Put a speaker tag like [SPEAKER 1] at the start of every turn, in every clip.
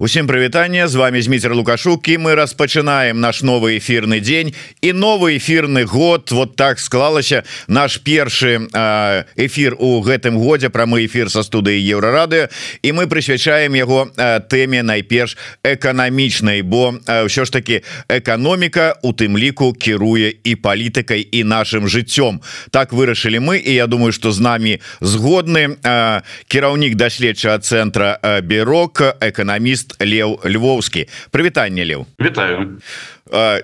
[SPEAKER 1] Усім прывітанне з вами Зміцер лукашук і мы распачынаем наш новы эфирны дзень і новы эфирны год. Вот так склалася наш першы эфир у гэтым годзе. Прамы эфир со студыі еўрарады і мы прысвячаем яго тэме найперш эканамічнай бо ўсё ж таки эканоміка у тым ліку кіруе і палітыкай і нашим жыццём. Так вырашылі мы і я думаю что з нами згодны кіраўнік даследчага центра бюрок эканаміст Лев Львовскі прывітанне Лев
[SPEAKER 2] Вітаю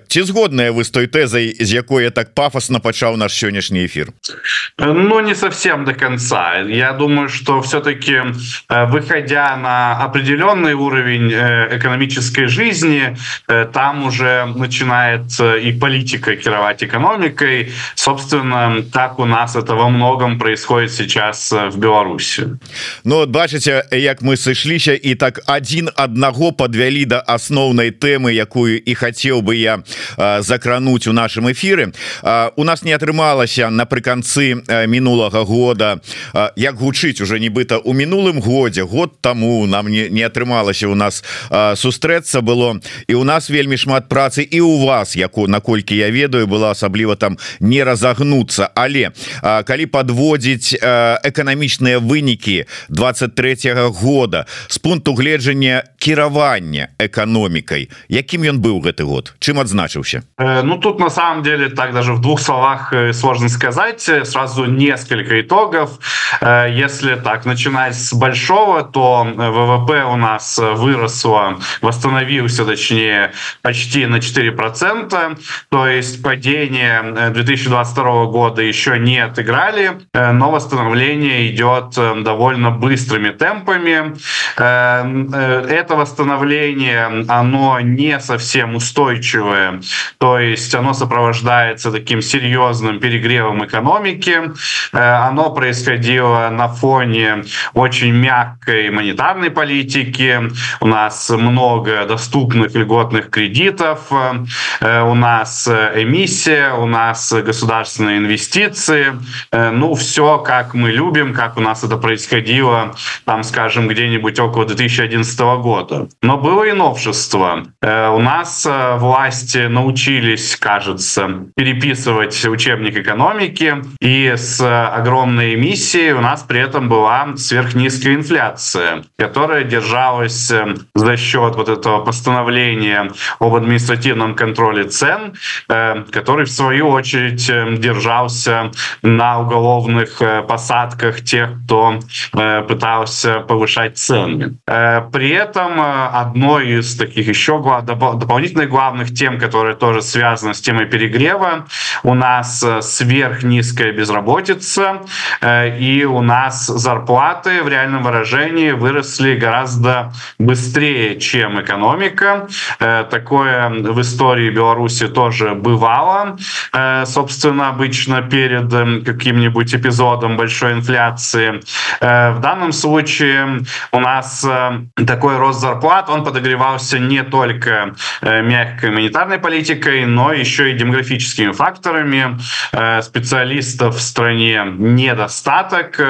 [SPEAKER 1] ці згодная вы з той тэзай з якой я так пафосно пачаў наш сённяшні эфир
[SPEAKER 2] Ну не совсем до конца я думаю что все-таки выходя на определенный уровень экономической жизни там уже начинает и политика кировать экономикой собственно так у нас это во многом происходит сейчас в Беларуси
[SPEAKER 1] Ну вот бачыце як мы сышліся і так один аднаго подвялі до асноўнай темы якую і хотел бы я закрануть у нашем эфиры у нас не атрымалася напрыканцы мінулага года як гучыць уже нібыта у мінулым годзе год тому нам не не атрымалася у нас сустрэцца было. І у нас вельмі шмат працы і у вас яку наколькі я ведаю было асабліва там не разогнуться але калі подводзіць эканамічныя вынікі 23 -го года с пункту гледжання кіравання эканомікай якім ён быў гэты год чым адзначыўся
[SPEAKER 2] э, Ну тут на самом деле так даже в двух словах э, сложно сказать. Сразу несколько итогов. Э, если так начинать с большого то ВВП у нас выросло восстановился точнее почти на 4 процента. То есть падение 2022 года еще не отыграли но восстановление идет довольно быстрыми темпами. Это восстановление оно не совсем устойчивое то есть оно сопровождается таким серьезным перегревом экономики. Оно происходило на фоне очень мягкой монетарной политики. У нас много доступных льготных кредитов. У нас эмиссия у нас государственные инвестиции. Ну все как мы любим как у нас это происходило там скажем где-нибудь около 2011 года. Но было и новшество. У нас власти научились кажется переписывать учебник экономики и с огромной эмиссией у нас при этом была сверхнизкая инфляция которая держалась за счет вот этого постановления об административном контроле цен который в свою очередь держался на уголовных посадках тех кто пытался повышать цены. При этом одной из таких еще дополнительных главных тем которые тоже связаны с темой перегрева. У нас сверхнизкая безработица и у нас зарплаты в реальном выражении выросли гораздо быстрее чем экономика. Такое в истории Беларуси тоже бывало. Собственно обычно перед каким-нибудь эпизодом большой инфляции. В данном случае у нас такой рост зарплат он подогревался не только мягкой монетарной политикой но еще и демографическими факторами. Специалистов в стране недостаток.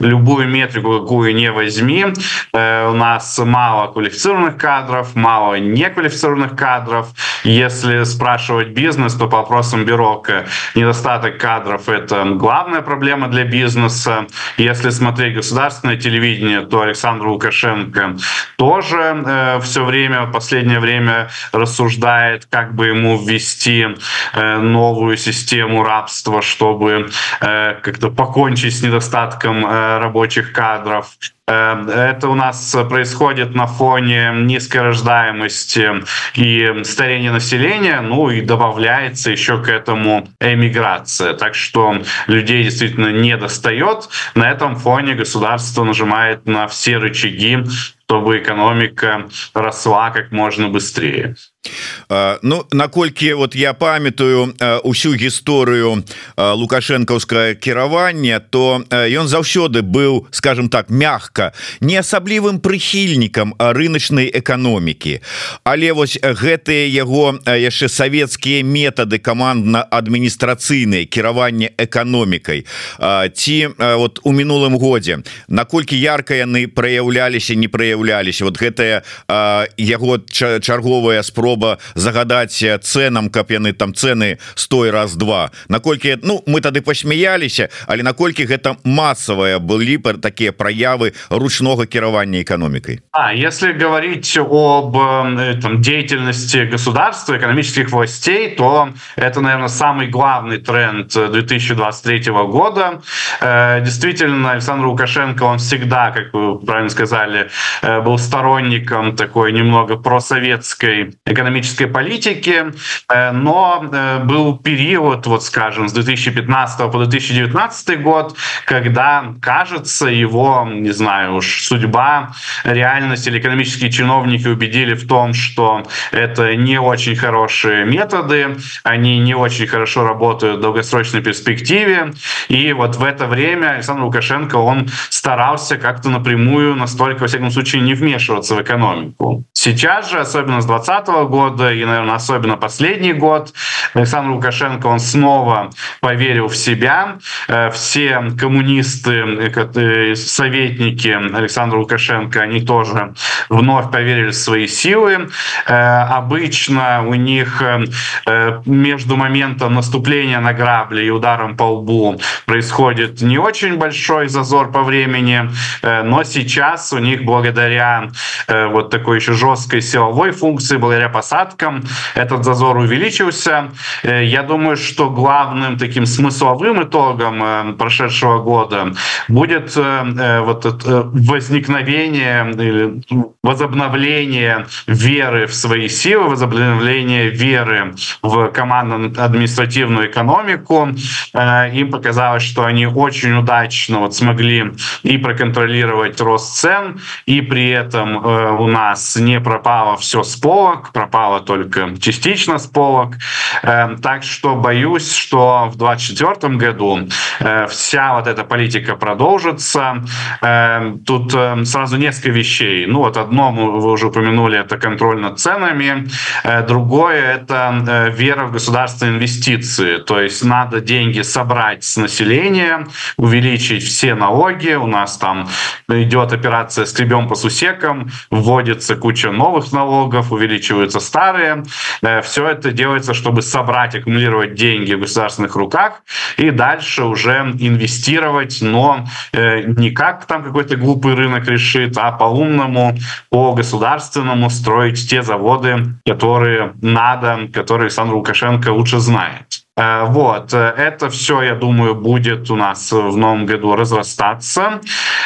[SPEAKER 2] Любую метрику какую не возьми. У нас мало квалифицированных кадров мало неквалифицированных кадров. Если спрашивать бизнес то по вопросам бюрока недостаток кадров это главная проблема для бизнеса. Если смотреть государственное телевидение то Александр Лукашенко тоже э, все время последнее время рассуждает как бы ему ввести э, новую систему рабства чтобы э, как-то покончить с недостатком э, рабочих кадров. Это у нас происходит на фоне низкой рождаемости и старения населения ну и добавляется еще к этому эмиграция. Так что людей действительно не достает на этом фоне государство нажимает на все рычаги чтобы экономика росла как можно быстрее
[SPEAKER 1] Ну наколькі вот я памятаю усю гісторыю лукашэнкаўскае кіравання то ён заўсёды быў скажем так мягка не асаблівым прыхільнікам рыначнай эканомікі. Але вось гэтыя яго яшчэ савецкія метады камандна-адміністрацыйныя кіравання эканомікай ці вот у мінулым годзе наколькі ярка яны праяўляліся не праяўлялі з'яўляліся вот гэтая яго чарговая спроба загадаць ценам каб яны там цены стой раз два наколькі ну мы тады посмяяліся але наколькі гэта массовая былі пар такія праявы ручнога кіравання эканомікай
[SPEAKER 2] А если говорить об там деятельности государства экономических властей то это наверное самый главный тренд 2023 года э, действительно Александр Лукашенко он всегда как вы правильно сказали э, был сторонником такой немного просоветской экономической политики э, но был период вот скажем с 2015 по 2019 год когда кажется его не знаю уж судьба реальность или экономические чиновники убедили в том что это не очень хорошие методы они не очень хорошо работают в долгосрочной перспективе. И вот в это время Александр Лукашенко он старался как-то напрямую настолько во всяком случае не вмешиваться в экономику. Сейчас же особенно с 20 -го года и наверное особенно последний год. Александр Лукашенко он снова поверил в себя. Э, все коммунисты э, советники Александра Лукашенко они тоже вновь поверили в свои силы. Э, обычно у них между моментом наступления на грабли и ударом по лбу происходит не очень большой зазор по времени но сейчас у них благодаря вот такой еще жесткой силовой функции благодаря посадкам этот зазор увеличился я думаю что главным таким смысловым итогом э, прошедшего года будет э, э, вот возникновение или возобновление веры в свои силы, возобновление веры в командно-административную экономику. Им показалось, что они очень удачно вот смогли и проконтролировать рост цен, и при этом у нас не пропало все с полок, пропало только частично с полок. Так что боюсь, что в 2024 году э, вся вот эта политика продолжится. Э, тут э, сразу несколько вещей. Ну вот одно вы уже упомянули, это контроль над ценами. Другое — это вера в государственные инвестиции. То есть надо деньги собрать с населения, увеличить все налоги. У нас там идет операция «Скребем по сусекам», вводится куча новых налогов, увеличиваются старые. Все это делается, чтобы собрать, аккумулировать деньги в государственных руках и дальше уже инвестировать, но э, не как там какой-то глупый рынок решит, а по-умному, по-государственному строить те заводы, которые надо, которые Александр Лукашенко лучше знает. Э, вот, э, это все, я думаю, будет у нас в новом году разрастаться.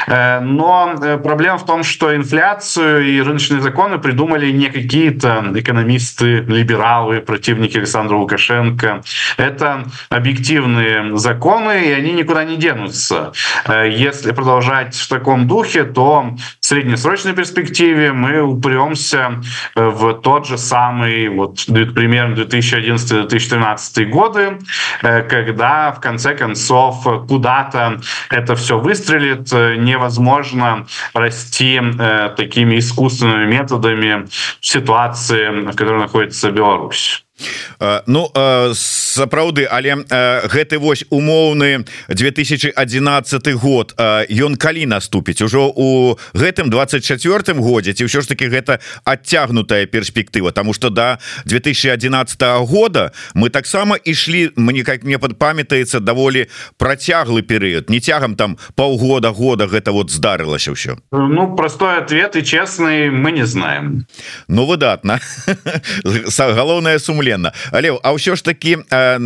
[SPEAKER 2] Э, но проблема в том, что инфляцию и рыночные законы придумали не какие-то экономисты, либералы, противники Александра Лукашенко. Это объективные законы, и они никуда не денутся. Если продолжать в таком духе, то в среднесрочной перспективе мы упремся в тот же самый, вот примерно 2011-2013 годы, Э, когда в конце концов куда-то это все выстрелит, э, невозможно расти э, такими искусственными методами в ситуации, в которой находится Беларусь.
[SPEAKER 1] Ну сапраўды але гэты вось умоўны 2011 год ён калі наступіць? Ужо у гэтым 24 годзе ці ўсё ж таки гэта адцягнутая перспектыва? Тому что до 2011 года мы таксама ішлі мне как мне под памятаецца даволі працяглы перыяд. Не цягам там полгода года гэта вот здарылася ўсё.
[SPEAKER 2] Ну простой ответ и честный мы не знаем.
[SPEAKER 1] Ну выдатна. Галоўная сумма сумленна але А ўсё ж таки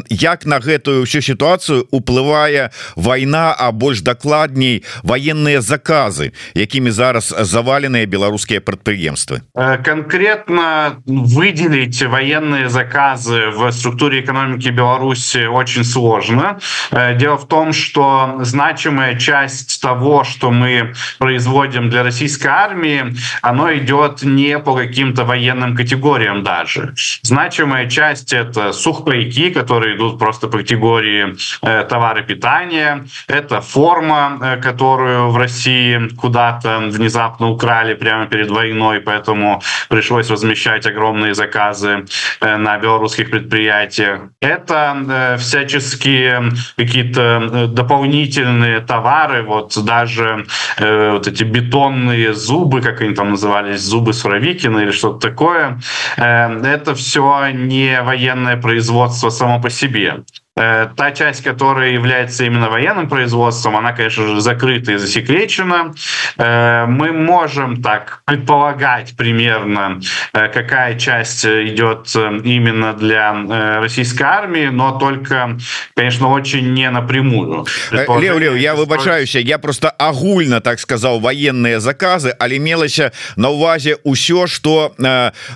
[SPEAKER 1] як на гэтую всю сітуацыю уплывае вайна а больш дакладней военные заказы якімі зараз заваленыя беларускія прадпрыемствы?
[SPEAKER 2] Конкретно выделить военные заказы в структуре экономики Беларуси очень сложно. Дело в том что значимая часть того что мы производим для российской армии оно идет не по каким-то военным категориям даже. Значимая часть это сухпайки, которые идут просто по категории э, товары питания. Это форма, э, которую в России куда-то внезапно украли прямо перед войной, поэтому пришлось размещать огромные заказы э, на белорусских предприятиях. Это э, всяческие какие-то э, дополнительные товары, вот даже вот эти бетонные зубы, как они там назывались, зубы Суровикина или что-то такое, это все не военное производство само по себе. Э, та часть, которая является именно военным производством, она, конечно же, закрыта и засекречена. Э, мы можем так предполагать примерно, э, какая часть идет именно для российской армии, но только, конечно, очень не напрямую.
[SPEAKER 1] Лев, Лев, я выбачаюся, я просто агульно, так сказал, военные заказы, але мелася на увазе ўсё, что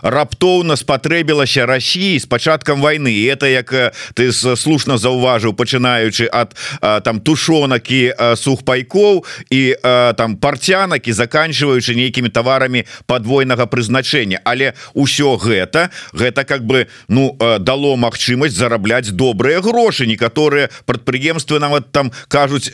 [SPEAKER 1] раптоўна спатрэбілася России с пачаткам войны. И это, як ты слушно слушна заўважыў пачынаючы ад там тушонак і сухпайкоў і там парцянак і заканчиваючы нейкімі таварамі подвойнага прызначення але ўсё гэта гэта как бы ну дало магчымасць зарабляць добрыя грошы некаторыя прадпрыемствы нават там кажуць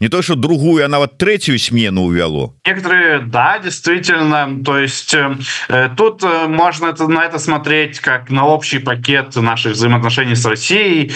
[SPEAKER 1] не то что другую а нават третью смену увяло
[SPEAKER 2] некоторые да действительно то есть э, тут э, можно это на это смотреть как на общий пакет наших взаимоотношений с Россией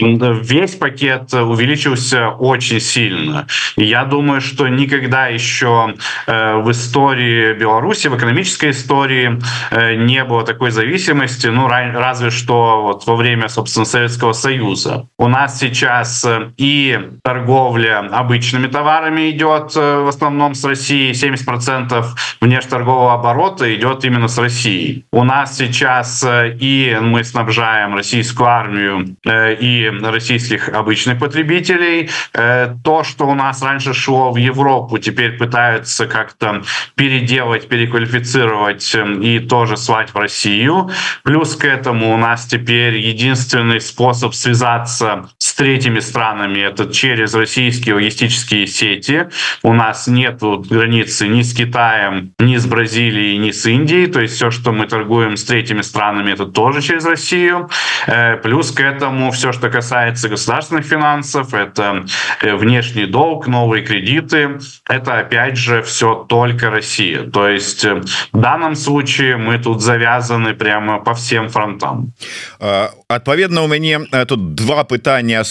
[SPEAKER 2] весь пакет увеличился очень сильно. Я думаю, что никогда еще э, в истории Беларуси, в экономической истории э, не было такой зависимости, ну, разве что вот во время, собственно, Советского Союза. У нас сейчас э, и торговля обычными товарами идет в основном с Россией, 70% внешторгового оборота идет именно с Россией. У нас сейчас и мы снабжаем российскую армию и российских обычных потребителей. Э, то, что у нас раньше шло в Европу, теперь пытаются как-то переделать, переквалифицировать эм, и тоже свать в Россию. Плюс к этому у нас теперь единственный способ связаться третьими странами — это через российские логистические сети. У нас нет границы ни с Китаем, ни с Бразилией, ни с Индией. То есть все, что мы торгуем с третьими странами, это тоже через Россию. Э, плюс к этому все, что касается государственных финансов, это э, внешний долг, новые кредиты. Это, опять же, все только Россия. То есть э, в данном случае мы тут завязаны прямо по всем фронтам.
[SPEAKER 1] Адпаведна у мяне тут два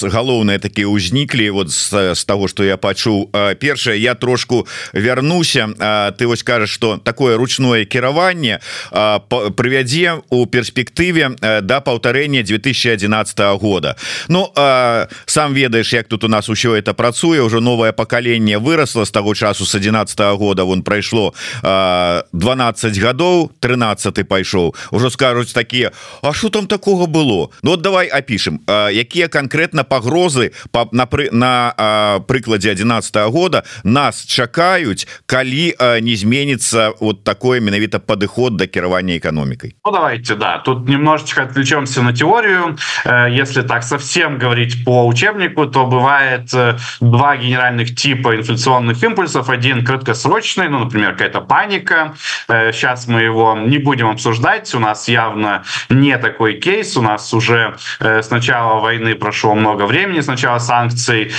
[SPEAKER 1] пытания галоўныя такія ўзніклі вот з, з того что я пачуў. Першае я трошку вярнуся. Ты вось кажаш что такое ручное кіраванне прывядзе у перспектыве да паўтарэння 2011 года. Ну э, сам ведаешь як тут у нас усё это працуе. Уже новое покаленне выросло с того часу с 11 -го года. Вон прайшло э, 12 гадоў 13 пайшоў. Уже скажуць такие А что там такого было? Ну вот давай опишем э, якія конкретно пагрозы по на на э, прыкладе 11 -го года нас чакаюць калі э, не изменится вот такое менавіта падыход до кіравання экономикой
[SPEAKER 2] ну, давайте да тут немножечко отвлечемся на теорию э, если так совсем совсем говорить по учебнику, то бывает э, два генеральных типа инфляционных импульсов. Один краткосрочный, ну, например, какая-то паника. Сейчас э, мы его не будем обсуждать. У нас явно не такой кейс. У нас уже э, с начала войны прошло много времени, с начала санкций.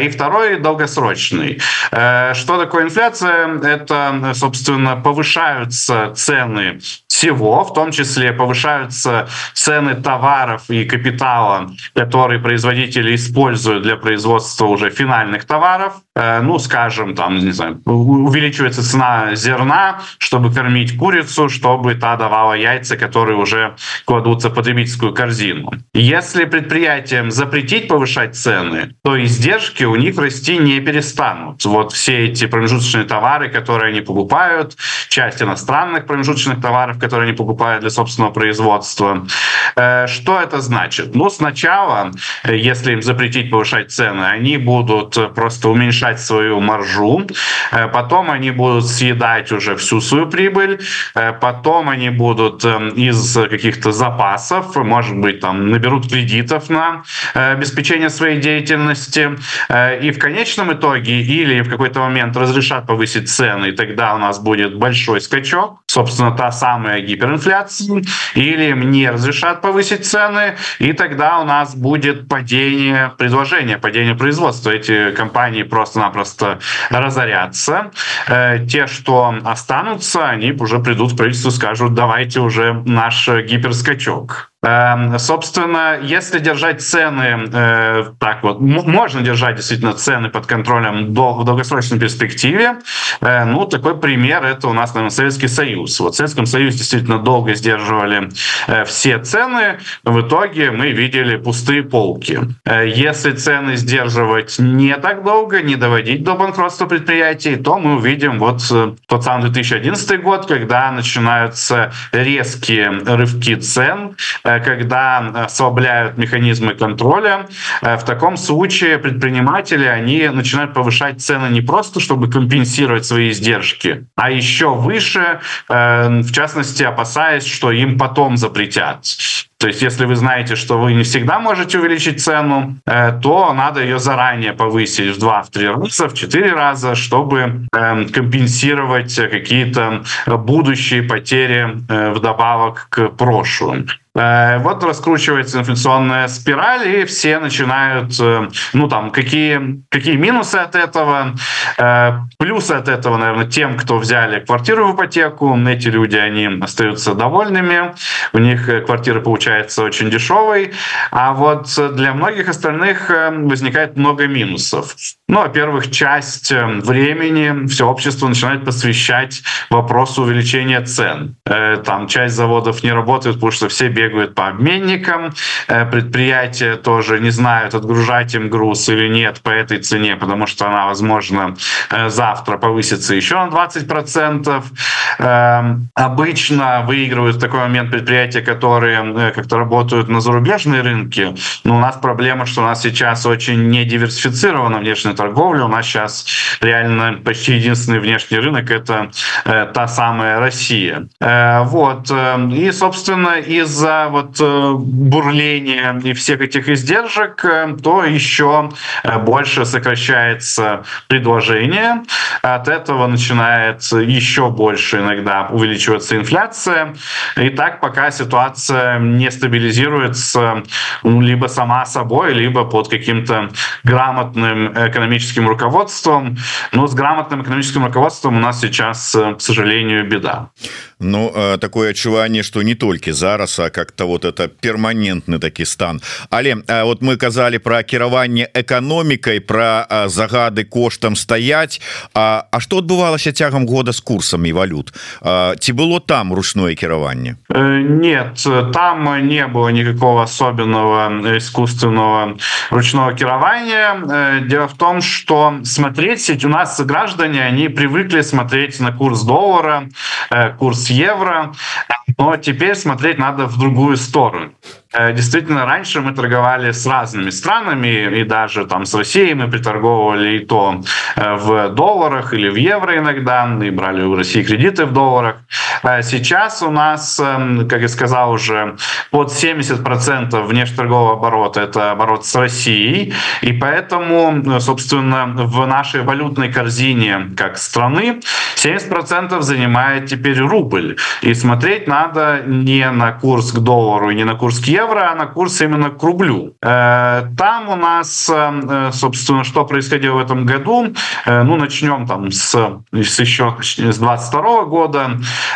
[SPEAKER 2] И второй долгосрочный. Что такое инфляция? Это, собственно, повышаются цены всего, в том числе повышаются цены товаров и капитала, которые производители используют для производства уже финальных товаров. Э, ну, скажем, там, не знаю, увеличивается цена зерна, чтобы кормить курицу, чтобы та давала яйца, которые уже кладутся в потребительскую корзину. Если предприятиям запретить повышать цены, то издержки у них расти не перестанут. Вот все эти промежуточные товары, которые они покупают, часть иностранных промежуточных товаров, которые они покупают для собственного производства. Э, что это значит? Ну, сначала, если им запретить повышать цены, они будут просто уменьшать свою маржу, э, потом они будут съедать уже всю свою прибыль, э, потом они будут эм, из каких-то запасов, может быть, там наберут кредитов на обеспечение своей деятельности, и в конечном итоге или в какой-то момент разрешат повысить цены, и тогда у нас будет большой скачок собственно, та самая гиперинфляция, или им не разрешат повысить цены, и тогда у нас будет падение предложения, падение производства. Эти компании просто-напросто разорятся. Э, те, что останутся, они уже придут в правительство и скажут, давайте уже наш гиперскачок. Эм, собственно, если держать цены э, так вот, можно держать действительно цены под контролем в долгосрочной перспективе. Э, ну, такой пример это у нас, наверное, Советский Союз. Вот в Советском Союзе действительно долго сдерживали э, все цены. В итоге мы видели пустые полки. Если цены сдерживать не так долго, не доводить до банкротства предприятий, то мы увидим вот тот самый 2011 год, когда начинаются резкие рывки цен, когда ослабляют механизмы контроля, э, в таком случае предприниматели, они начинают повышать цены не просто, чтобы компенсировать свои издержки, а еще выше, э, в частности, опасаясь, что им потом запретят. То есть, если вы знаете, что вы не всегда можете увеличить цену, э, то надо ее заранее повысить в 2-3 раза, в 4 раза, чтобы компенсировать какие-то будущие потери вдобавок к прошлым. Э, вот раскручивается инфляционная спираль, и все начинают, э, ну там, какие, какие минусы от этого, э, плюсы от этого, наверное, тем, кто взяли квартиру в ипотеку, эти люди, они остаются довольными, у них квартира получается очень дешевой, а вот для многих остальных возникает много минусов. Ну, во-первых, часть времени все общество начинает посвящать вопросу увеличения цен. Там часть заводов не работает, потому что все бегают бегают по обменникам, э, предприятия тоже не знают, отгружать им груз или нет по этой цене, потому что она, возможно, э, завтра повысится еще на 20%. Эм, обычно выигрывают в такой момент предприятия, которые э, как-то работают на зарубежные рынки, но у нас проблема, что у нас сейчас очень не диверсифицирована внешняя торговля, у нас сейчас реально почти единственный внешний рынок — это та самая Россия. Вот. И, собственно, из-за вот э, бурления и всех этих издержек, э, то еще э, больше сокращается предложение. От этого начинает еще больше иногда увеличиваться инфляция. И так пока ситуация не стабилизируется либо сама собой, либо под каким-то грамотным экономическим руководством. Но с грамотным экономическим руководством у нас сейчас, к сожалению, беда.
[SPEAKER 1] Ну такое адчуванне что не толькі зараз а как-то вот это перманентны такі стан але вот мы казалі про кіраванне эканомікай про загады коштам стаять А, а что адбывалася цягам года с курсамі валют ці было там ручное кіраванне
[SPEAKER 2] э, нет там не было никакого особенного искусственного ручного кіравання э, дело в том что смотреть у нас граждане они привыкли смотреть на курс доллара э, курс евро, но теперь смотреть надо в другую сторону. Э, действительно, раньше мы торговали с разными странами, и даже там с Россией мы приторговывали и то э, в долларах или в евро иногда, и брали у России кредиты в долларах. Э, сейчас у нас, эм, как я сказал уже, под 70% внешнеторгового оборота – это оборот с Россией, и поэтому, собственно, в нашей валютной корзине как страны 70% занимает теперь рубль. И смотреть надо не на курс к доллару, не на курс к евро, евро на курс именно к рублю. Э, там у нас, э, собственно, что происходило в этом году. Э, ну, начнем там с, с еще с 22 года.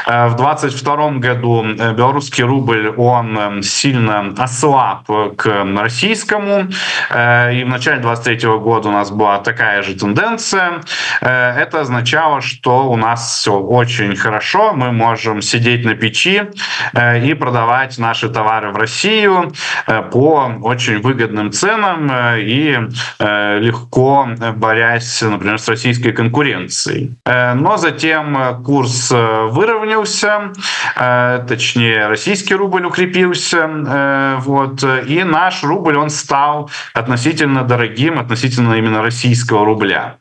[SPEAKER 2] В 22 году белорусский рубль, он сильно ослаб к российскому. И в начале 23 года у нас была такая же тенденция. Это означало, что у нас все очень хорошо. Мы можем сидеть на печи и продавать наши товары в России Россию э, по очень выгодным ценам э, и э, легко борясь, например, с российской конкуренцией. Но затем курс выровнялся, точнее, российский рубль укрепился, вот, и наш рубль, он стал относительно дорогим, относительно именно российского рубля.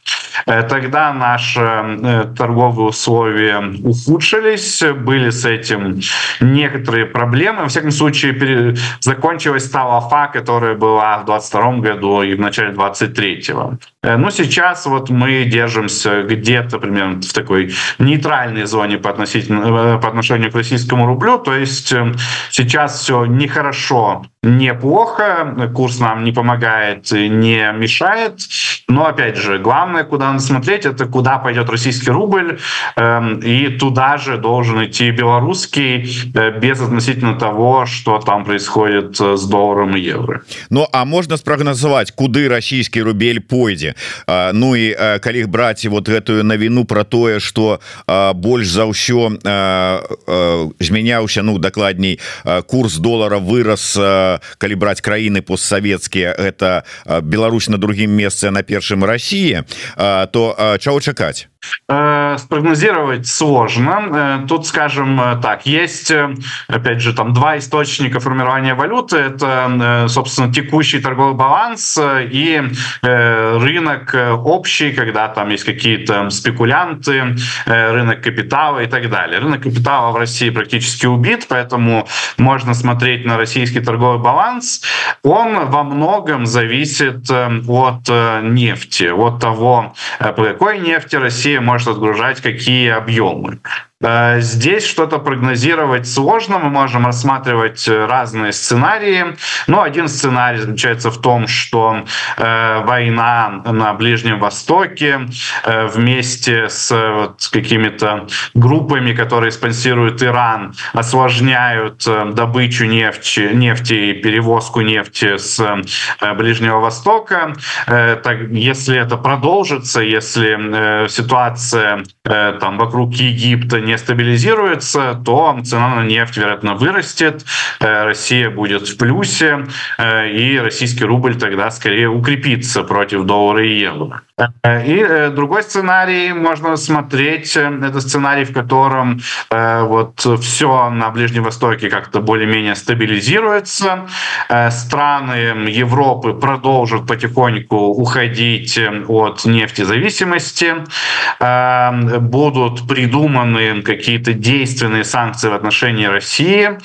[SPEAKER 2] Тогда наши торговые условия ухудшились, были с этим некоторые проблемы. Во всяком случае, закончилась та лафа, которая была в 22 году и в начале 23-го. Ну, сейчас вот мы держимся где-то примерно в такой нейтральной зоне по, относительно, по отношению к российскому рублю. То есть сейчас все нехорошо, неплохо, курс нам не помогает, не мешает. Но, опять же, главное, куда надо смотреть, это куда пойдет российский рубль, и туда же должен идти белорусский, без относительно того, что там происходит с долларом и евро.
[SPEAKER 1] Ну, а можно спрогнозовать, куды российский рубель пойдзе? Ну и калі браць вот гэтую навіну про тое, что больш за ўсё змяняўся, ну, дакладней, курс доллара вырос, калі браць краіны постсавецкія, это Беларусь на другім месцы на першым России, то чаго чакаць?
[SPEAKER 2] Э, спрогнозировать сложно. Э, тут, скажем э, так, есть, опять же, там два источника формирования валюты. Это, собственно, текущий торговый баланс и рынок общий, когда там есть какие-то спекулянты, рынок капитала и так далее. Рынок капитала в России практически убит, поэтому можно смотреть на российский торговый баланс. Он во многом зависит от нефти, от того, по какой нефти Россия Россия может отгружать какие объемы. Э, здесь что-то прогнозировать сложно, мы можем рассматривать э, разные сценарии. Но один сценарий заключается в том, что э, война на Ближнем Востоке вместе с какими-то группами, которые спонсируют Иран, осложняют добычу нефти, нефти и перевозку нефти с Ближнего Востока. Так, если это продолжится, если ситуация там вокруг Египта не стабилизируется, то цена на нефть, вероятно, вырастет, э, Россия будет в плюсе, э, и российский рубль тогда скорее укрепится против доллара и евро. Э, и другой сценарий можно смотреть, это сценарий, в котором вот все на Ближнем Востоке как-то более-менее стабилизируется, страны Европы продолжат потихоньку уходить от нефтезависимости, будут придуманы какие-то действенные санкции в отношении России.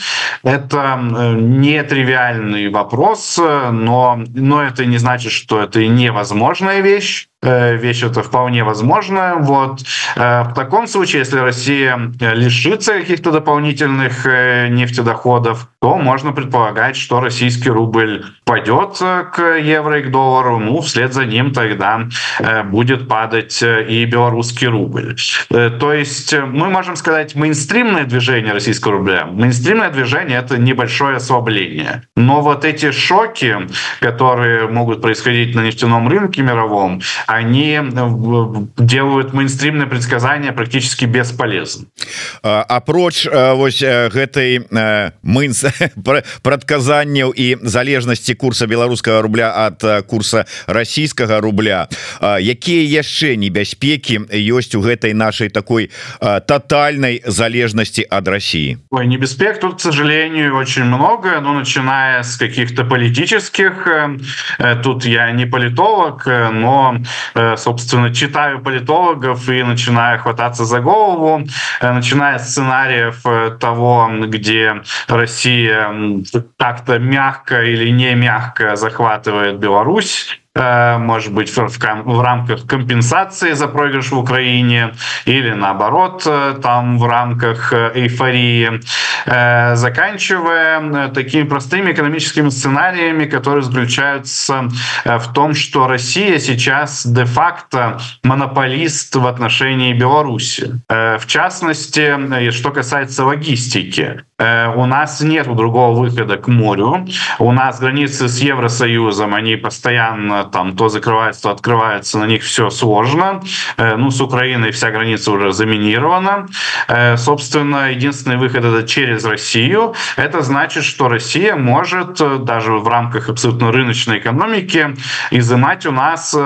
[SPEAKER 2] Это нетривиальный вопрос, но, но это не значит, что это невозможная вещь. Э, вещь это вполне возможно. Вот. Э, в таком случае, если Россия лишится каких-то дополнительных э, нефтедоходов, то можно предполагать, что российский рубль пойдет к евро и к доллару, ну, вслед за ним тогда будет падать и белорусский рубль. То есть мы можем сказать мейнстримное движение российского рубля. Мейнстримное движение — это небольшое ослабление. Но вот эти шоки, которые могут происходить на нефтяном рынке мировом, они э, делают мейнстримное предсказание практически бесполезным
[SPEAKER 1] апроч вось гэтай мынс прадказанняў і залежнасці курса беларускага рубля ад курса расійскага рубля якія яшчэ небяспекі ёсць у гэтай нашай такой тотальной залежнасці ад России
[SPEAKER 2] Ой, небеспек тут к сожалению очень много но начиная с каких-то политических э, э, тут я не политолог но Э, собственно, читаю политологов и начинаю хвататься за голову, э, начиная с сценариев э, того, где Россия как-то мягко или не мягко захватывает Беларусь, Э, может быть, в, в рамках компенсации за проигрыш в Украине или наоборот, э, там в рамках э, эйфории, заканчивая такими простыми экономическими сценариями, которые заключаются в том, что Россия сейчас де-факто монополист в отношении Беларуси. В частности, что касается логистики. У нас нет другого выхода к морю. У нас границы с Евросоюзом, они постоянно там то закрывается, то открывается, на них все сложно. Э, ну, с Украиной вся граница уже заминирована. Э, собственно, единственный выход это через Россию. Это значит, что Россия может э, даже в рамках абсолютно рыночной экономики изымать у нас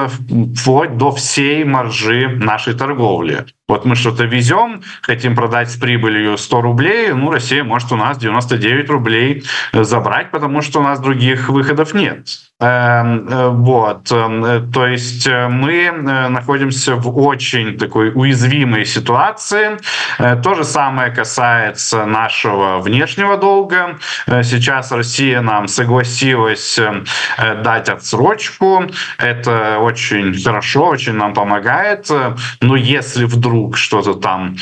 [SPEAKER 2] вплоть до всей маржи нашей торговли. Вот мы что-то везем, хотим продать с прибылью 100 рублей, ну, Россия может у нас 99 рублей забрать, потому что у нас других выходов нет. Вот, то есть мы находимся в очень такой уязвимой ситуации. То же самое касается нашего внешнего долга. Сейчас Россия нам согласилась дать отсрочку. Это очень хорошо, очень нам помогает. Но если вдруг что-то там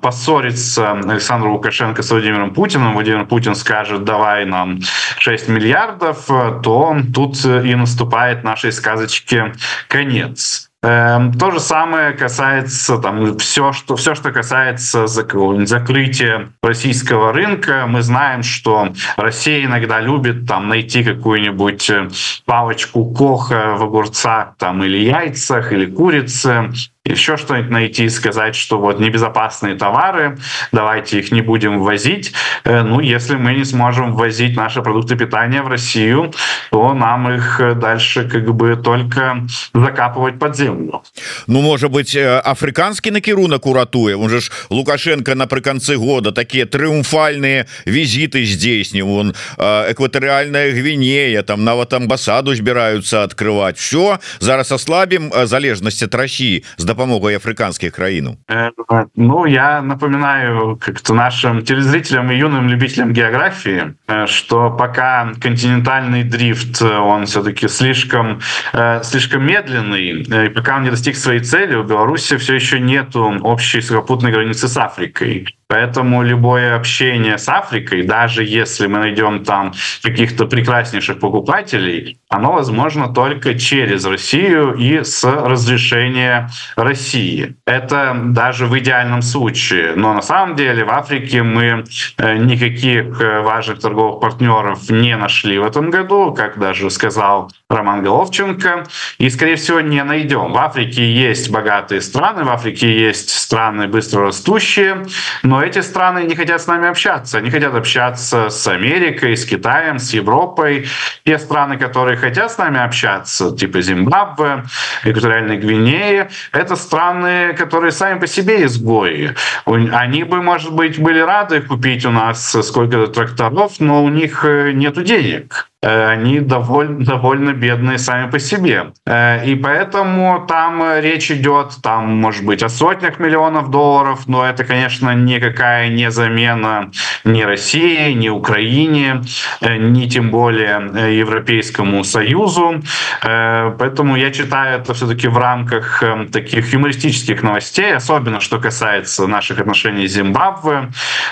[SPEAKER 2] поссорится Александр Лукашенко с Владимиром Путиным, Владимир Путин скажет, давай нам 6 миллиардов, то тут и наступает нашей сказочке конец. Эм, то же самое касается там все, что все, что касается закрытия российского рынка. Мы знаем, что Россия иногда любит там найти какую-нибудь э, палочку коха в огурцах там или яйцах или курице еще что-нибудь найти, сказать, что вот небезопасные товары, давайте их не будем ввозить. Э, ну, если мы не сможем ввозить наши продукты питания в Россию, то нам их дальше как бы только закапывать под землю.
[SPEAKER 1] Ну, может быть, э, африканскі накірунак уратуе он же ж лукашенко напрыканцы года такие трыумфальные визиты здейснил он э, экватарыальная гвинея там нават амбасаду збираются открывать все зараз ослабим залежнасць от России с допомогой африканских краину.
[SPEAKER 2] Э, Ну я напоминаю как-то нашим телезрителям и юным любителям географии э, что пока континентальный дрифт он все-таки слишком э, слишком медленный и пока он не достиг своей цели у Беларуси все еще нету общей сухопутной границы с Африкой Поэтому любое общение с Африкой, даже если мы найдем там каких-то прекраснейших покупателей, оно возможно только через Россию и с разрешения России. Это даже в идеальном случае. Но на самом деле в Африке мы э, никаких э, важных торговых партнеров не нашли в этом году, как даже сказал Роман Головченко, и, скорее всего, не найдем. В Африке есть богатые страны, в Африке есть страны быстро растущие, но эти страны не хотят с нами общаться. Они хотят общаться с Америкой, с Китаем, с Европой. Те страны, которые хотят с нами общаться, типа Зимбабве, Экваториальной Гвинеи, это страны, которые сами по себе изгои. Они бы, может быть, были рады купить у нас сколько-то тракторов, но у них э, нет денег. Э, они довольно, довольно бедные сами по себе. Э, и поэтому там речь идет, там, может быть, о сотнях миллионов долларов, но это, конечно, никакая не замена ни России, ни Украине, э, ни тем более Европейскому Союзу. Поэтому я читаю это все-таки в рамках таких юмористических новостей, особенно что касается наших отношений с Зимбабве.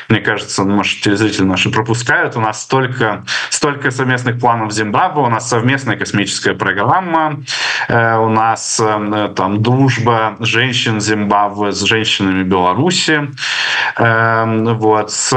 [SPEAKER 2] Мне кажется, может, телезрители наши пропускают. У нас столько, столько совместных планов Зимбабве, у нас совместная космическая программа, э, у нас э, там дружба женщин Зимбабве с женщинами Беларуси, э, вот, с,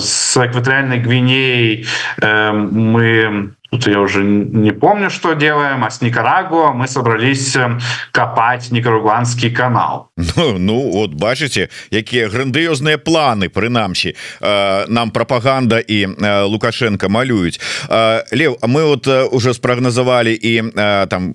[SPEAKER 2] с экваториальной Гвинеей мы Тут я уже не помню, что делаем, а с Никарагуа мы собрались э, копать никарагуанский канал.
[SPEAKER 1] Ну, ну вот бачите, якія грандыёзныя планы прынамсі. Э, нам пропаганда і э, Лукашенко малююць. Э, Лев мы вот э, уже спрагназавалі і э, там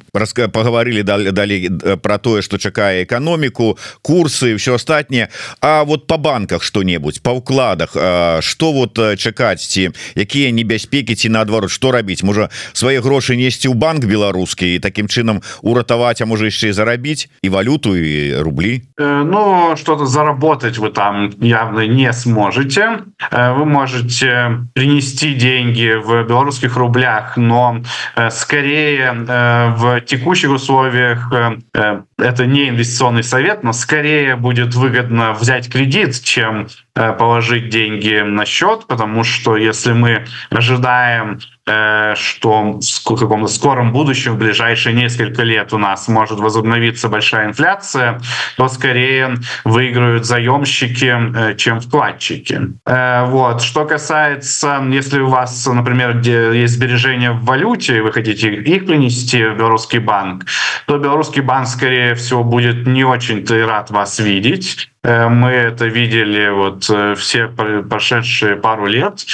[SPEAKER 1] поговорили далей далі про тое что чакае эканоміку курсы все астатніе А вот по банках что-небудзь по укладах э, что вот чакаць ці якія небяспекі ці наадварот что рабіць можа свае грошы несці ў банк беларускі і таким чынам уратаваць а можа яшчэ зарабіць і валюту і рублі
[SPEAKER 2] э, Ну что-то заработать вы там явно не сможете э, вы можете принести деньги в белорусских рублях но э, скорее в текущих условиях это не инвестиционный совет но скорее будет выгодно взять кредит чем положить деньги на счет потому что если мы ожидаем Э, что в каком-то скором будущем, в ближайшие несколько лет у нас может возобновиться большая инфляция, то скорее выиграют заемщики, э, чем вкладчики. Э, вот. Что касается, если у вас, например, есть сбережения в валюте, и вы хотите их принести в белорусский банк, то белорусский банк, скорее всего, будет не очень-то рад вас видеть, Мы это видели вот все прошедшие пару лет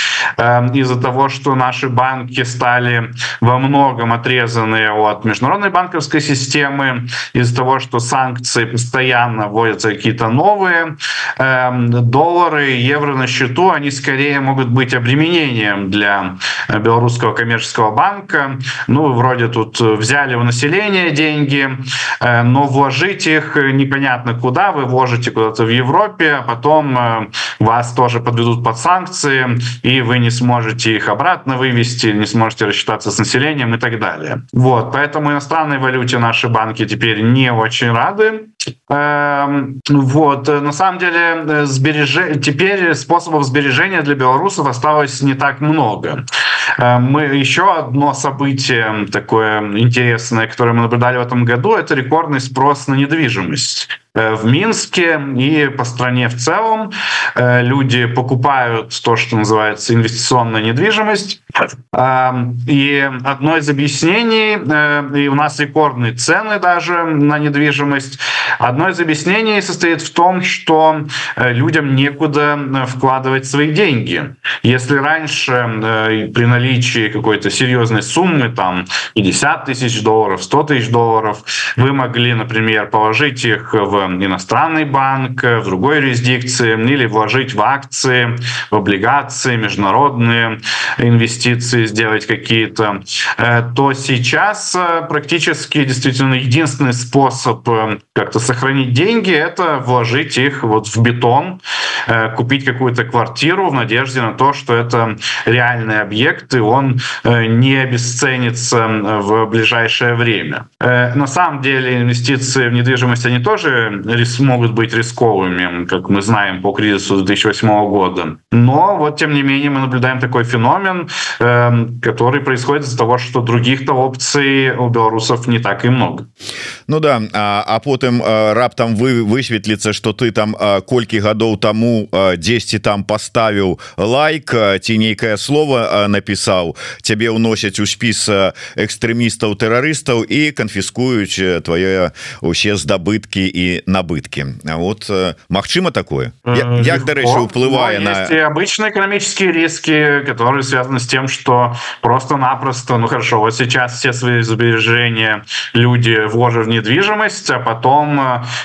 [SPEAKER 2] из-за того, что наши банки стали во многом отрезаны от международной банковской системы, из-за того, что санкции постоянно вводятся какие-то новые, доллары, евро на счету, они скорее могут быть обременением для белорусского коммерческого банка. Ну, вроде тут взяли у населения деньги, э, но вложить их непонятно куда. Вы вложите куда-то в Европе, а потом э, вас тоже подведут под санкции, и вы не сможете их обратно вывести, не сможете рассчитаться с населением и так далее. Вот, поэтому иностранной валюте наши банки теперь не очень рады. Эм, вот, на самом деле, э, сбереж... теперь способов сбережения для белорусов осталось не так много. Э, мы еще одно событие такое интересное, которое мы наблюдали в этом году, это рекордный спрос на недвижимость. Э, в Минске и по стране в целом э, люди покупают то, что называется инвестиционная недвижимость. И одно из объяснений, и у нас рекордные цены даже на недвижимость, одно из объяснений состоит в том, что людям некуда вкладывать свои деньги. Если раньше при наличии какой-то серьезной суммы, там 50 тысяч долларов, 100 тысяч долларов, вы могли, например, положить их в иностранный банк, в другой юрисдикции, или вложить в акции, в облигации, международные инвестиции сделать какие-то, э, то сейчас э, практически действительно единственный способ э, как-то сохранить деньги — это вложить их вот в бетон, купить какую-то квартиру в надежде на то, что это реальный объект, и он не обесценится в ближайшее время. На самом деле инвестиции в недвижимость, они тоже могут быть рисковыми, как мы знаем по кризису 2008 года. Но вот тем не менее мы наблюдаем такой феномен, который происходит из-за того, что других-то опций у белорусов не так и много.
[SPEAKER 1] Ну да а, а потым а, раптам вы высветліцца что ты там а, колькі гадоў тому 10 там поставіў лайк ці нейкае слово напісаў цябе ўносяць у спіс экстрэмістаў тэрарыстаў і канфіскуюць твои усе здабыткі і набытки вот э, Мачыма такое як дарэчы уплывае на
[SPEAKER 2] обычные экономические риски которые связаны с тем что просто-напросто ну хорошо вот сейчас все свои сбережения люди вложат в недвижимость а потом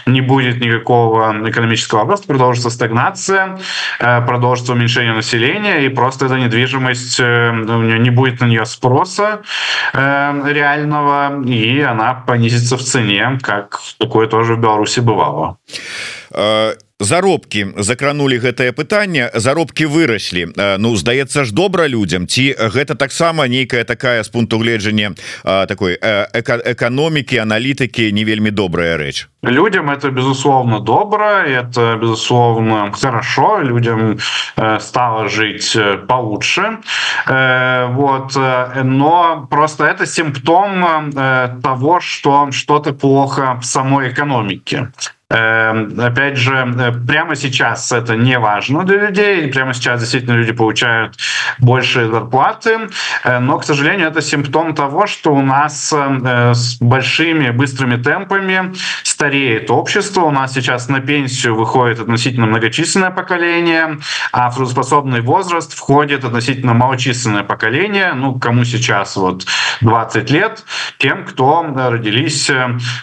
[SPEAKER 2] э, не будет никакого экономического роста продолжится стагнация э, продолжится уменьшение населения и просто эта недвижимость не будет на нее спроса реального и она понизится в цене как такое тоже в Беларуси бывало
[SPEAKER 1] заробки закранули гэтае пытанне заробки выраслі. Ну здаецца ж добра людям ці гэта таксама нейкая такая с пункту гледжання такой эканомікі аналітыкі не вельмі добрая рэч?
[SPEAKER 2] Людям это безусловно добро это безусловно хорошо людям стало жить получше. Вот но просто это симптом того что что-то плохо в самой экономике. Эм, опять же, э, прямо сейчас это не важно для людей. Прямо сейчас действительно люди получают большие зарплаты. Э, но, к сожалению, это симптом того, что у нас э, с большими быстрыми темпами стареет общество. У нас сейчас на пенсию выходит относительно многочисленное поколение, а в трудоспособный возраст входит относительно малочисленное поколение. Ну, кому сейчас вот 20 лет, тем, кто родились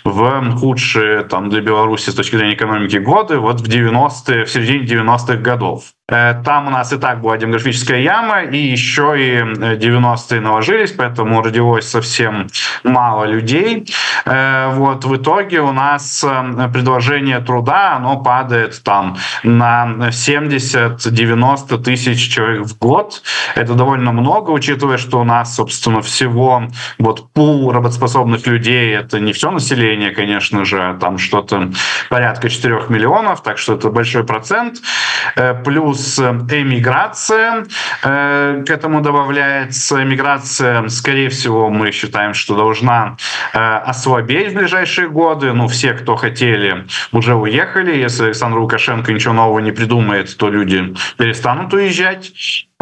[SPEAKER 2] в худшие там для Беларуси с точки зрения экономики годы, вот в 90-е, в середине 90-х годов. Э, там у нас и так была демографическая яма, и еще и 90-е э, наложились, поэтому родилось совсем мало людей. Э, вот в итоге у нас предложение труда, оно падает там на 70-90 тысяч человек в год. Это довольно много, учитывая, что у нас, собственно, всего вот пул работоспособных людей, это не все население, конечно же, а там что-то порядка 4 миллионов, так что это большой процент. Плюс плюс эмиграция э, к этому добавляется. Эмиграция, скорее всего, мы считаем, что должна э, ослабеть в ближайшие годы. Ну, все, кто хотели, уже уехали. Если Александр Лукашенко ничего нового не придумает, то люди перестанут уезжать.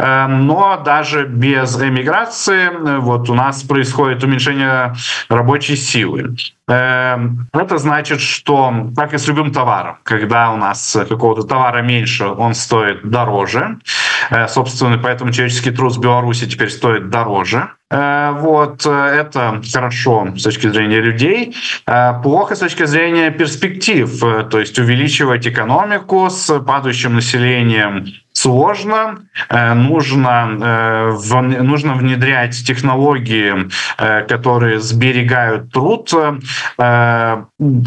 [SPEAKER 2] Но даже без эмиграции вот у нас происходит уменьшение рабочей силы. Это значит, что как и с любым товаром, когда у нас какого-то товара меньше, он стоит дороже. Собственно, поэтому человеческий труд в Беларуси теперь стоит дороже. Вот это хорошо с точки зрения людей, плохо с точки зрения перспектив, то есть увеличивать экономику с падающим населением сложно, э, нужно, э, нужно внедрять технологии, э, которые сберегают труд.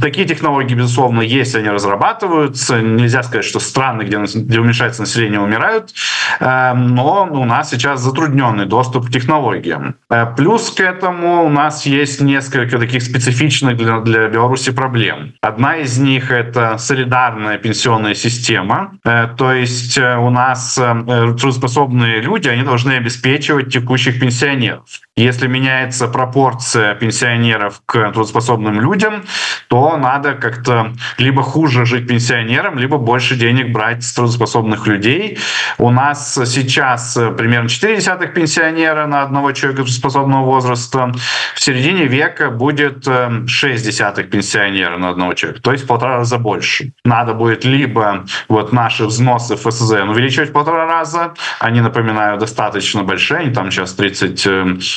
[SPEAKER 2] Такие технологии, безусловно, есть, они разрабатываются. Нельзя сказать, что страны, где, где уменьшается население, умирают, но у нас сейчас затрудненный доступ к технологиям. Плюс к этому у нас есть несколько таких специфичных для, для Беларуси проблем. Одна из них — это солидарная пенсионная система, то есть у нас нас э, трудоспособные люди, они должны обеспечивать текущих пенсионеров. Если меняется пропорция пенсионеров к трудоспособным людям, то надо как-то либо хуже жить пенсионерам, либо больше денег брать с трудоспособных людей. У нас сейчас примерно 4 десятых пенсионера на одного человека трудоспособного возраста. В середине века будет 6 э, десятых пенсионера на одного человека, то есть в полтора раза больше. Надо будет либо вот наши взносы ФСЗН увеличивать в полтора раза, они, напоминаю, достаточно большие, они там сейчас 30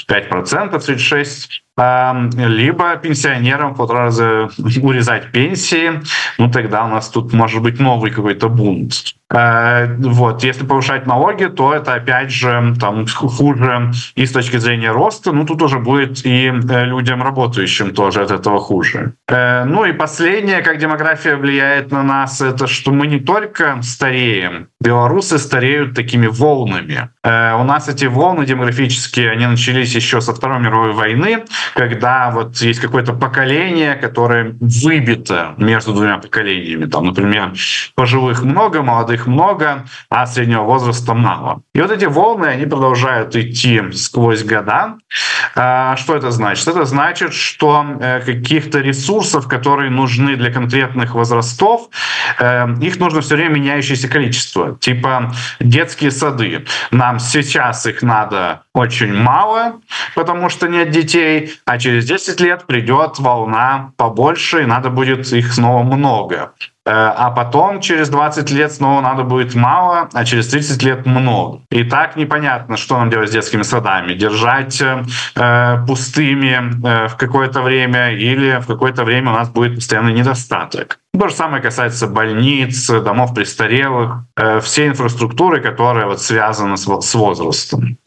[SPEAKER 2] 5%, 36%, либо пенсионерам полтора раза урезать пенсии, ну тогда у нас тут может быть новый какой-то бунт. Э, вот, если повышать налоги, то это опять же там хуже и с точки зрения роста, ну тут уже будет и э, людям работающим тоже от этого хуже. Э, ну и последнее, как демография влияет на нас, это что мы не только стареем, белорусы стареют такими волнами. У нас эти волны демографические, они начались еще со Второй мировой войны, когда вот есть какое-то поколение, которое выбито между двумя поколениями. Там, например, пожилых много, молодых много, а среднего возраста мало. И вот эти волны, они продолжают идти сквозь года. А, что это значит? Это значит, что э, каких-то ресурсов, которые нужны для конкретных возрастов, э, их нужно все время меняющееся количество. Типа детские сады. Нам сейчас их надо очень мало, потому что нет детей, а через 10 лет придет волна побольше, и надо будет их снова много. Э, а потом через 20 лет снова надо будет мало, а через 30 лет много. И так непонятно, что нам делать с детскими садами. Держать э, пустыми э, в какое-то время или в какое-то время у нас будет постоянный недостаток. То же самое касается больниц, домов престарелых, э, всей инфраструктуры, которая вот связана с, с возрастом.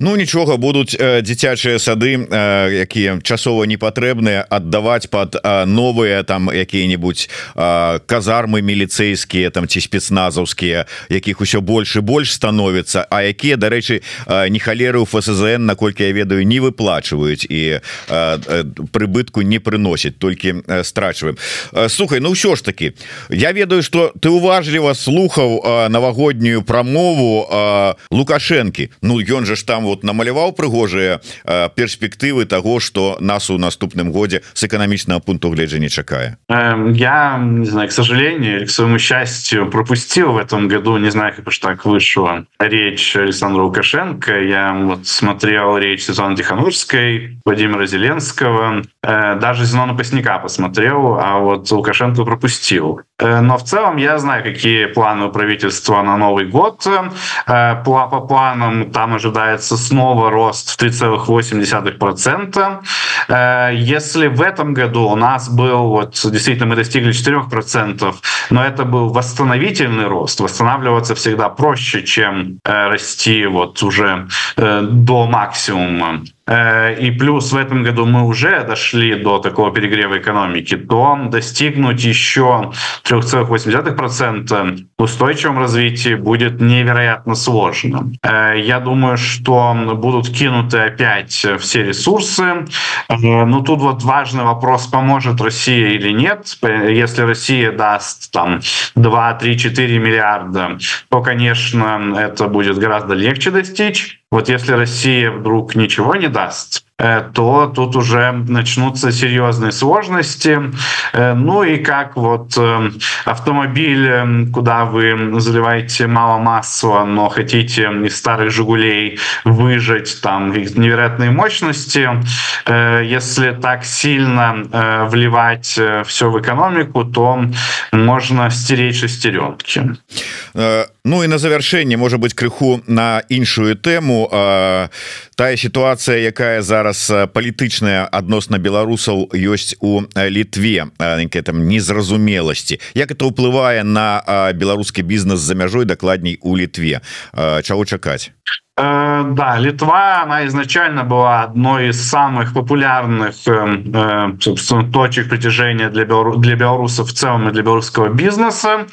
[SPEAKER 1] Ну нічога будуць э, дзіцячыя сады э, якія часова непатрэбныя аддаваць под э, новыя там якія-нибудь э, казармы міліцейскія там ці спецназаўскія якіх усё больш і больш становіцца А якія дарэчы не халеры у ФСЗН наколькі я ведаю не выплачваюць і прыбытку не прыносіць толькі страчваем. Сухай Ну ўсё ж таки я ведаю что ты уважліва слухаў навагоднюю прамову лукашэнкі. Ну ён же ж там вот намаляваў прыгожыя перспектывы того что нас у наступным годзе с эканамічнага пункту гледжання чакае.
[SPEAKER 2] Я не знаю к сожалению к своему счастью пропустил в этом году не знаю как уж так вышла речь Александра Лукашенко. Я вот смотрел речь Светланы Тихонурской Владимира Зеленского э, даже Зенона Пасняка посмотрел а вот Лукашенко пропустил. Э, но в целом я знаю какие планы у правительства на Новый год. Э, по планам там ожидается снова рост в 3,8%. Э, если в этом году у нас был, вот действительно мы достигли 4%, но это был восстановительный рост, восстанавливаться всегда проще, чем э, расти вот уже э, до максимума, и плюс в этом году мы уже дошли до такого перегрева экономики, то достигнуть еще 3,8% в устойчивом развитии будет невероятно сложно. Э, я думаю, что будут кинуты опять все ресурсы. Э, но тут вот важный вопрос, поможет Россия или нет. Если Россия даст там 2, 3, 4 миллиарда, то, конечно, это будет гораздо легче достичь. Вот если Россия вдруг ничего не даст, то тут уже начнутся серьезные сложности. Ну и как вот автомобиль, куда вы заливаете мало масла, но хотите из старых «Жигулей» выжать там невероятные мощности, если так сильно вливать все в экономику, то можно стереть шестеренки.
[SPEAKER 1] Ну і на завяршэнне можа быть крыху на іншую тэму. Тая сітуацыя якая зараз палітычная адносна беларусаў ёсць у літве. Там незразумеласці. Як это ўплывае на беларускі бізнес за мяжой дакладней у літве? Чаго чакаць?
[SPEAKER 2] Э, да, Литва, она изначально была одной из самых популярных э, собственно, точек притяжения для, белору, для белорусов в целом и для белорусского бизнеса.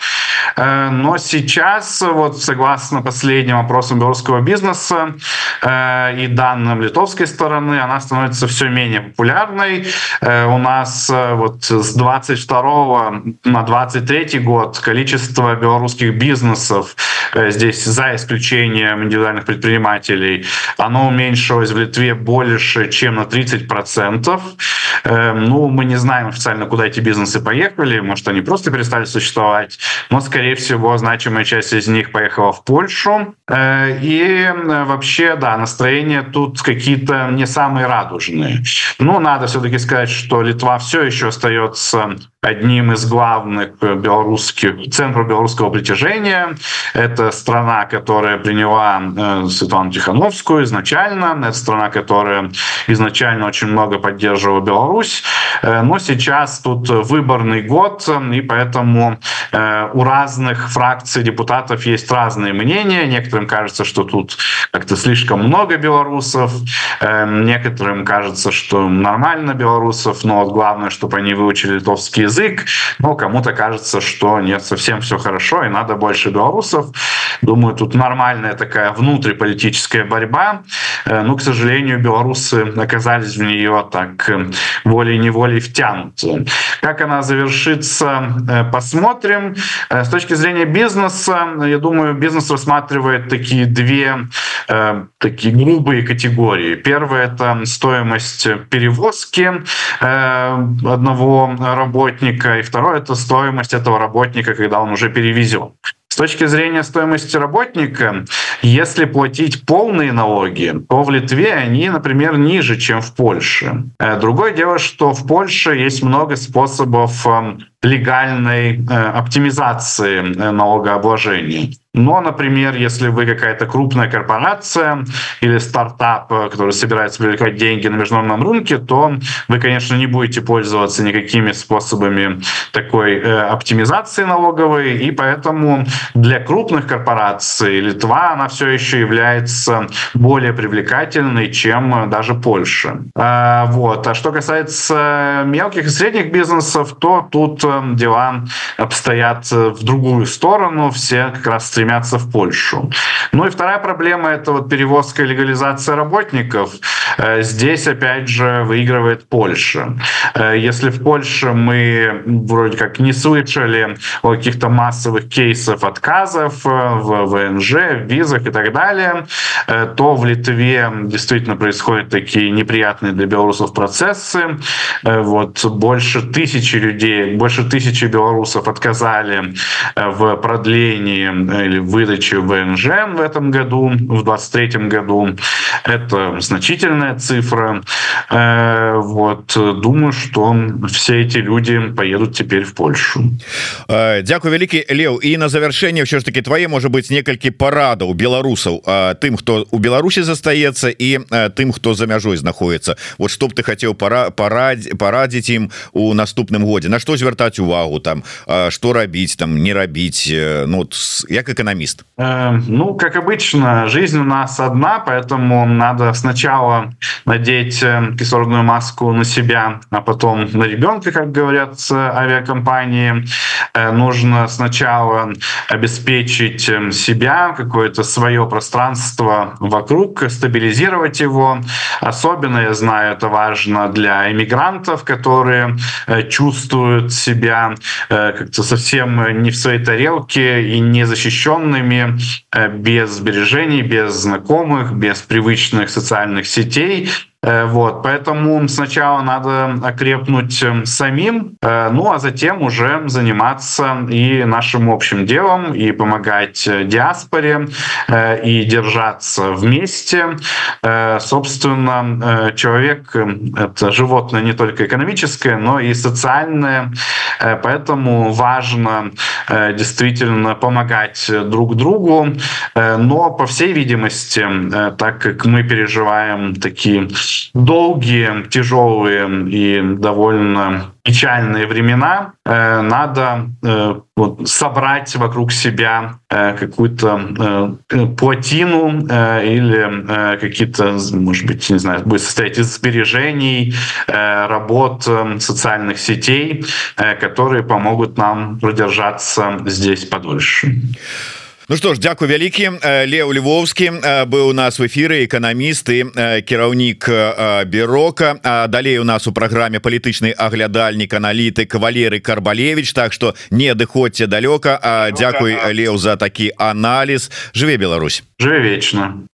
[SPEAKER 2] Э, но сейчас, вот согласно последним опросам белорусского бизнеса и данным литовской стороны, она становится все менее популярной. У нас вот с 22 на 23 год количество белорусских бизнесов здесь за исключением индивидуальных предприятий предпринимателей, оно уменьшилось в Литве больше, чем на 30%. Эм, ну, мы не знаем официально, куда эти бизнесы поехали. Может, они просто перестали существовать. Но, скорее всего, значимая часть из них поехала в Польшу. Э, и вообще, да, настроения тут какие-то не самые радужные. Ну, надо все-таки сказать, что Литва все еще остается одним из главных белорусских центров белорусского притяжения. Это страна, которая приняла э, Светлану Тихановскую изначально. Это страна, которая изначально очень много поддерживала Беларусь. Э, но сейчас тут выборный год, и поэтому э, у разных фракций депутатов есть разные мнения. Некоторым кажется, что тут как-то слишком много белорусов. Некоторым кажется, что нормально белорусов, но вот главное, чтобы они выучили литовский язык, но кому-то кажется, что нет, совсем все хорошо, и надо больше белорусов. Думаю, тут нормальная такая внутриполитическая борьба. Э, ну, к сожалению, белорусы оказались в нее так э, волей-неволей втянуты. Как она завершится, э, посмотрим. С точки зрения бизнеса, я думаю, бизнес рассматривает такие две такие грубые категории. Первое — это стоимость перевозки одного работника, и второе — это стоимость этого работника, когда он уже перевезен. С точки зрения стоимости работника, если платить полные налоги, то в Литве они, например, ниже, чем в Польше. Э, другое дело, что в Польше есть много способов эм, легальной э, оптимизации э, налогообложения. Но, например, если вы какая-то крупная корпорация или стартап, э, который собирается привлекать деньги на международном рынке, то вы, конечно, не будете пользоваться никакими способами такой оптимизации налоговой, и поэтому для крупных корпораций Литва, она все еще является более привлекательной, чем даже Польша. Вот. А что касается мелких и средних бизнесов, то тут дела обстоят в другую сторону, все как раз стремятся в Польшу. Ну и вторая проблема — это вот перевозка и легализация работников. Э, здесь, опять же, выигрывает Польша. Э, если в Польше мы вроде как не слышали о каких-то массовых кейсах отказов э, в ВНЖ, в визах и так далее, то в Литве действительно происходят такие неприятные для белорусов процессы. Вот больше тысячи людей, больше тысячи белорусов отказали в продлении или выдаче ВНЖ в этом году, в 2023 году. Это значительно огромная цифра. Э, вот думаю, что все эти люди поедут теперь в Польшу.
[SPEAKER 1] Э, Дякую вялікі Леў і на завяршэнне ўсё ж таки твае можа быть некалькі парадаў беларусаў тым хто у Беларусі застаецца і тым хто за мяжой знаходіцца Вот што б ты хацеў пара парадь парадзіць ім у наступным годзе на што звяртаць увагу там что рабіць там не рабіць ну як экономист
[SPEAKER 2] э, Ну как обычно жизнь у нас одна поэтому надо сначала надеть э, кислородную маску на себя, а потом на ребенка, как говорят авиакомпании. Э, нужно сначала обеспечить э, себя, какое-то свое пространство вокруг, стабилизировать его. Особенно, я знаю, это важно для иммигрантов, которые чувствуют себя как-то совсем не в своей тарелке и незащищенными, без сбережений, без знакомых, без привычных социальных сетей. Вот поэтому сначала надо окрепнуть самим ну а затем уже заниматься и нашим общим делом и помогать диаспоре и держаться вместе. Собственно человек это животное не только экономическое но и социальное. Поэтому важно действительно помогать друг другу. Но по всей видимости так как мы переживаем такие долгие тяжелые и довольно печальные времена э, надо э, собрать вокруг себя э, какую-то плотину или какие-то может быть не знаю будет состоять из сбережений работ социальных сетей которые помогут нам продержаться здесь подольше
[SPEAKER 1] Ну что ж Дякую вялікі Лео Львовскі быў у нас в эфиры эканамісты кіраўнік бюрока далей у нас у праграме палітычны аглядальнік аналітык Валерый карбалевич. Так что не адыходзьце далёка Дякуй Леў за такі аналіз жыве Беларусь.
[SPEAKER 2] Жыве вечна